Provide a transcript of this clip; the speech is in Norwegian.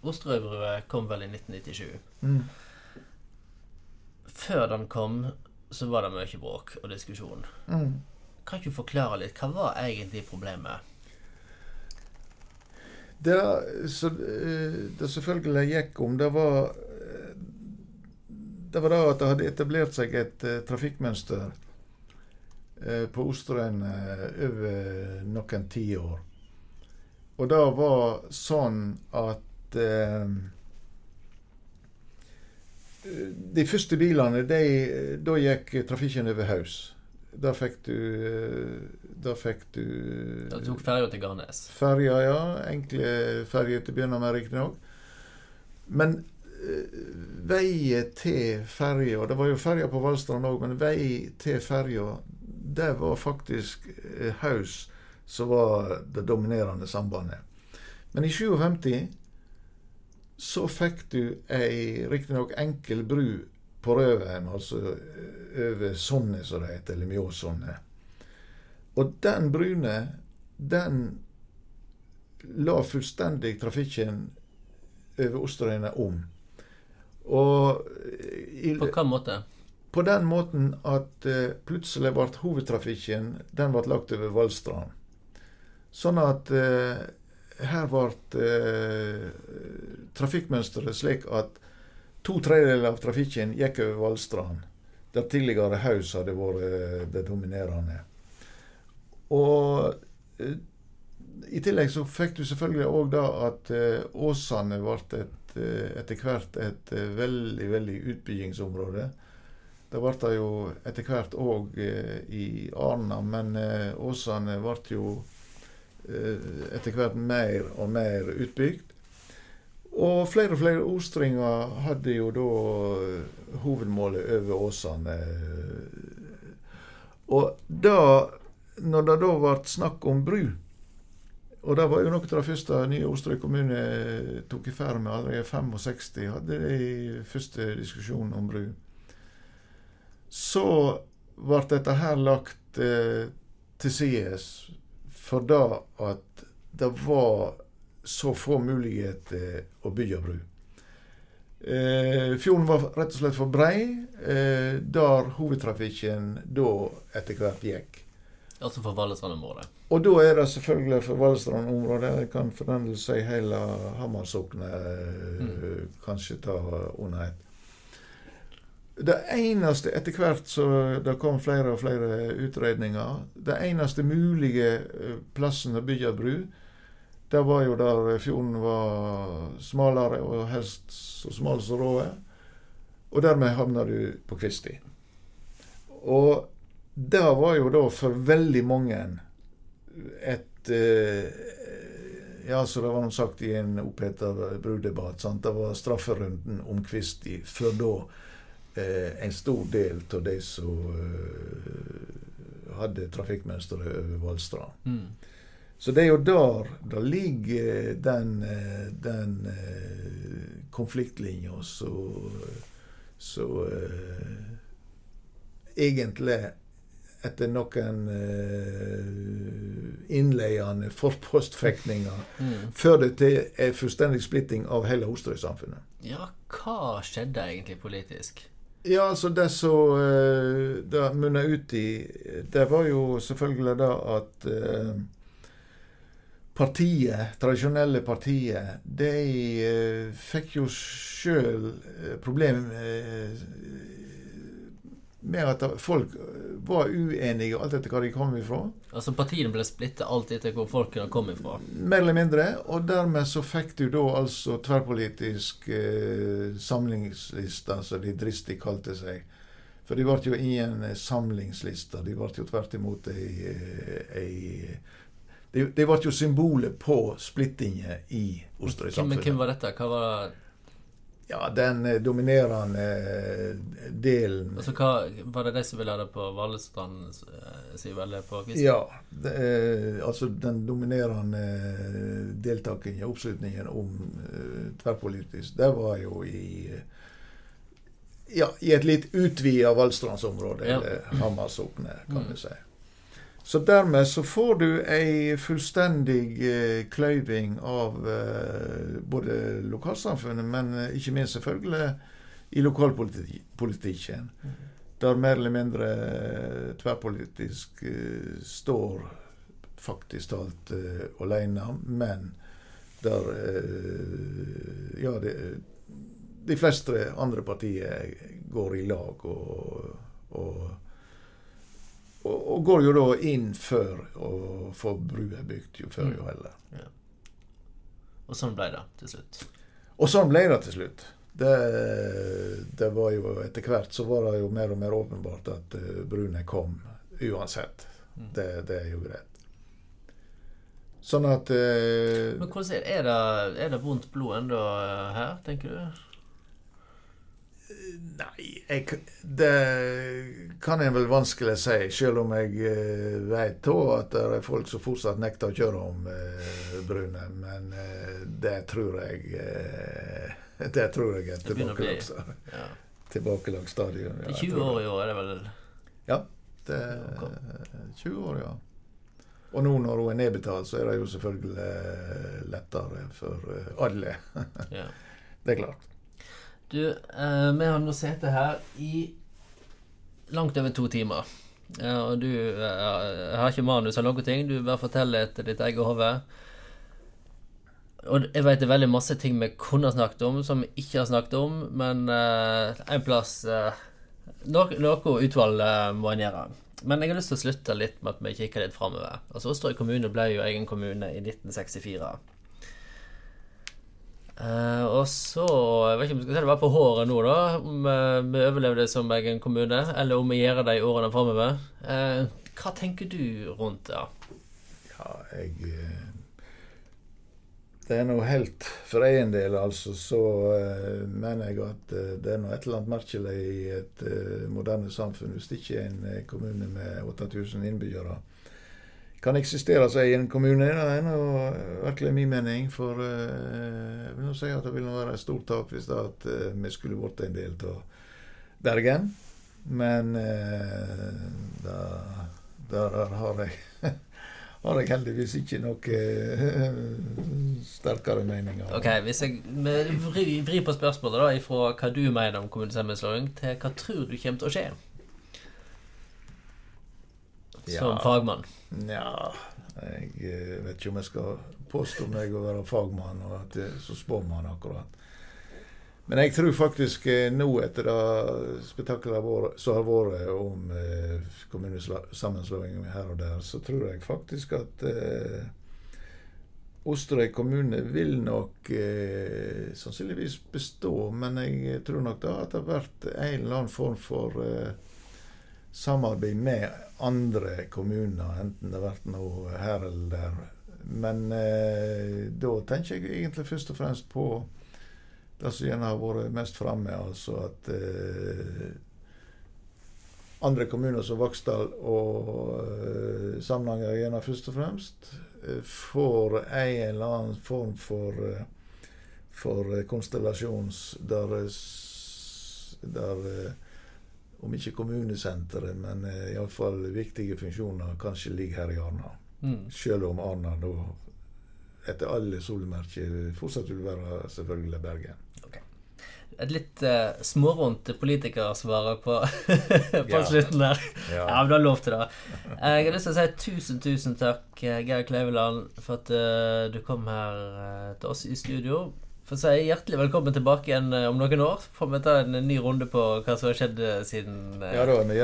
Osterøybrua kom vel i 1997. Mm. Før den kom, så var det mye bråk og diskusjon. Mm. Kan ikke du forklare litt? Hva var egentlig problemet? Det, så, eh, det selvfølgelig gikk om, det var eh, Det var da at det hadde etablert seg et uh, trafikkmønster uh, på Osterøyen uh, over noen tiår. Og det var sånn at De første bilene, de, da gikk trafikken over Haus. Da fikk du Da fikk du Da tok ferja til Garnes. Ferja, ja. Enkle ferjer til å begynne med, riktignok. Men uh, veien til ferja Det var jo ferja på Valstrand òg, men vei til ferja, det var faktisk Haus som var det dominerende sambandet. Men i 57 så fikk du ei riktignok enkel bru på Røven, altså over Sonne, som det heter, eller Mjåsonne. Og den brune, den la fullstendig trafikken over Osterøyene om. Og i, På hvilken måte? På den måten at uh, plutselig ble hovedtrafikken den ble lagt over Valstrand. Sånn at uh, her ble eh, trafikkmønsteret slik at to tredjedeler av trafikken gikk over Valstrand, der tidligere Haus hadde vært det dominerende. Og eh, i tillegg så fikk du selvfølgelig òg da at eh, Åsane ble et, uh, etter hvert et veldig, veldig utbyggingsområde. Det ble det jo etter hvert òg i Arna, men Åsane ble jo etter hvert mer og mer utbygd. Og flere og flere ordstringer hadde jo da hovedmålet over Åsane. Og da, når det da ble snakk om bru og det var jo noe av det første nye Osterøy kommune tok i ferd med allerede i 65. Hadde de første diskusjonen om bru. Så ble dette her lagt eh, til sides for da at det var så få muligheter å bygge bru. Eh, fjorden var rett og slett for brei, eh, der hovedtrafikken da etter hvert gikk. Altså for Valestrandområdet. Og da er det selvfølgelig for Valestrandområdet. Jeg kan for den del si hele Hamarssognet mm. kanskje ta under ett. Det eneste etter hvert så det kom flere og flere utredninger Det eneste mulige plassen å bygge bru, det var jo der fjorden var smalere og helst så smal som råd er. Og dermed havna du på Kvisti. Og det var jo da for veldig mange et Ja, så det var noe sagt i en oppheta brudebatt. Det var strafferunden om Kvisti før da eh, en stor del av de som eh, hadde trafikkmønsteret over Valstrand. Mm. Så det er jo der det ligger den, den eh, konfliktlinja som egentlig etter noen uh, innleiende forpostfektninger mm. førte til en fullstendig splitting av hele Osterøy-samfunnet. Ja, hva skjedde egentlig politisk? Ja, altså det som uh, det munna ut i, det var jo selvfølgelig det at uh, partiet, tradisjonelle partiet, de uh, fikk jo sjøl problem med at folk var uenige alt etter hva de kom ifra. Altså Partiene ble splittet alt etter hvor folk kom ifra? Mer eller mindre. Og dermed så fikk du da altså tverrpolitisk eh, samlingsliste, som de dristig kalte seg. For de ble jo ingen samlingsliste. De ble jo tvert imot ei, ei de, de ble jo symbolet på splittinger i Osterøy-samfunnet. Men hvem var dette? Hva var ja, den dominerende delen Altså, hva, Var det de som ville ha det på Valestrand, sier vel det på? Ja. Det, altså den dominerende deltakingen, oppslutningen om tverrpolitisk, det var jo i ja, i et litt utvida Valstrandsområde, ja. eller Hammarsoknet, kan mm. si. Så dermed så får du ei fullstendig eh, kløyving av eh, både lokalsamfunnet, men eh, ikke minst selvfølgelig i lokalpolitikken. Der mer eller mindre eh, tverrpolitisk eh, står faktisk talt alene, men der Ja, det, de fleste andre partier går i lag og, og og, og, går jo da inn før å få brua bygd, jo før jo heller. Ja. Og sånn ble det til slutt? Og sånn ble det til slutt. Det, det var jo Etter hvert så var det jo mer og mer åpenbart at uh, brune kom uansett. Mm. Det, det, er jo greit. Sånn at eh, Men hvordan er det, er det vondt blod ennå her, tenker du? Nei, jeg, det kan jeg vel vanskelig si. Selv om jeg uh, vet da at det er folk som fortsatt nekter å kjøre om uh, Brune. Men uh, det tror jeg uh, Det tror jeg er tilbakelagt ja. tilbakelagstadium. Ja, 20 år i år, er det vel? Ja. Det er 20 år, ja. Og nå når hun er nedbetalt, så er det jo selvfølgelig lettere for alle. det er klart. Du, eh, vi har nå sittet her i langt over to timer. Ja, og du eh, har ikke manus eller noen ting. Du bare forteller etter ditt eget hode. Og jeg vet det er veldig masse ting vi kunne snakket om, som vi ikke har snakket om, men eh, en plass eh, Noe, noe utvalg eh, må en gjøre. Men jeg har lyst til å slutte litt med at vi kikker litt framover. Altså, Osterøy kommune ble jo egen kommune i 1964. Uh, og så Jeg vet ikke om vi skal se det var på håret nå, da. Om uh, vi overlever det som egen kommune, eller om vi gjør det i årene framover. Uh, hva tenker du rundt det? Ja, jeg Det er noe helt For egen del, altså, så mener jeg at det er noe et eller annet merkelig i et moderne samfunn hvis det ikke er en kommune med 8000 innbyggere kan eksistere seg i en kommune. Det er noe, virkelig min mening. For uh, jeg vil nå si at det vil være et stort tap hvis at uh, vi skulle blitt en del av Bergen. Men uh, da, der har jeg har jeg heldigvis ikke noe sterkere meninger. Ok, Hvis jeg vrir på spørsmålet da, fra hva du mener om kommunesammenslåing, til hva tror du kommer til å skje? Som fagmann. Nja, jeg eh, vet ikke om jeg skal påstå meg å være fagmann og at jeg er så spåmann akkurat. Men jeg tror faktisk eh, nå, etter det spetakkelet som har vært om eh, kommunesammenslåing her og der, så tror jeg faktisk at eh, Osterøy kommune vil nok eh, sannsynligvis bestå, men jeg tror nok da at det har vært en eller annen form for eh, samarbeid med andre kommuner, enten det vært noe her eller der. Men eh, da tenker jeg egentlig først og fremst på det som gjerne har vært mest framme, altså at eh, andre kommuner som Vaksdal og eh, Samnanger gjerne først og fremst eh, får en eller annen form for, eh, for konstellasjons der, der eh, om ikke kommunesenteret, men uh, iallfall viktige funksjoner kanskje ligger her i Arna. Mm. Selv om Arna da etter alle solemerker fortsatt vil være selvfølgelig Bergen. Okay. Et litt eh, smårundt politikersvar på, på ja. slutten der. Ja. ja, men du har lov til det. Jeg har lyst til å si tusen, tusen takk, Geir Kleveland, for at uh, du kom her uh, til oss i studio får si hjertelig velkommen tilbake igjen eh, om noen år. Får vi ta en ny runde på hva som har skjedd eh, siden Ja da, vi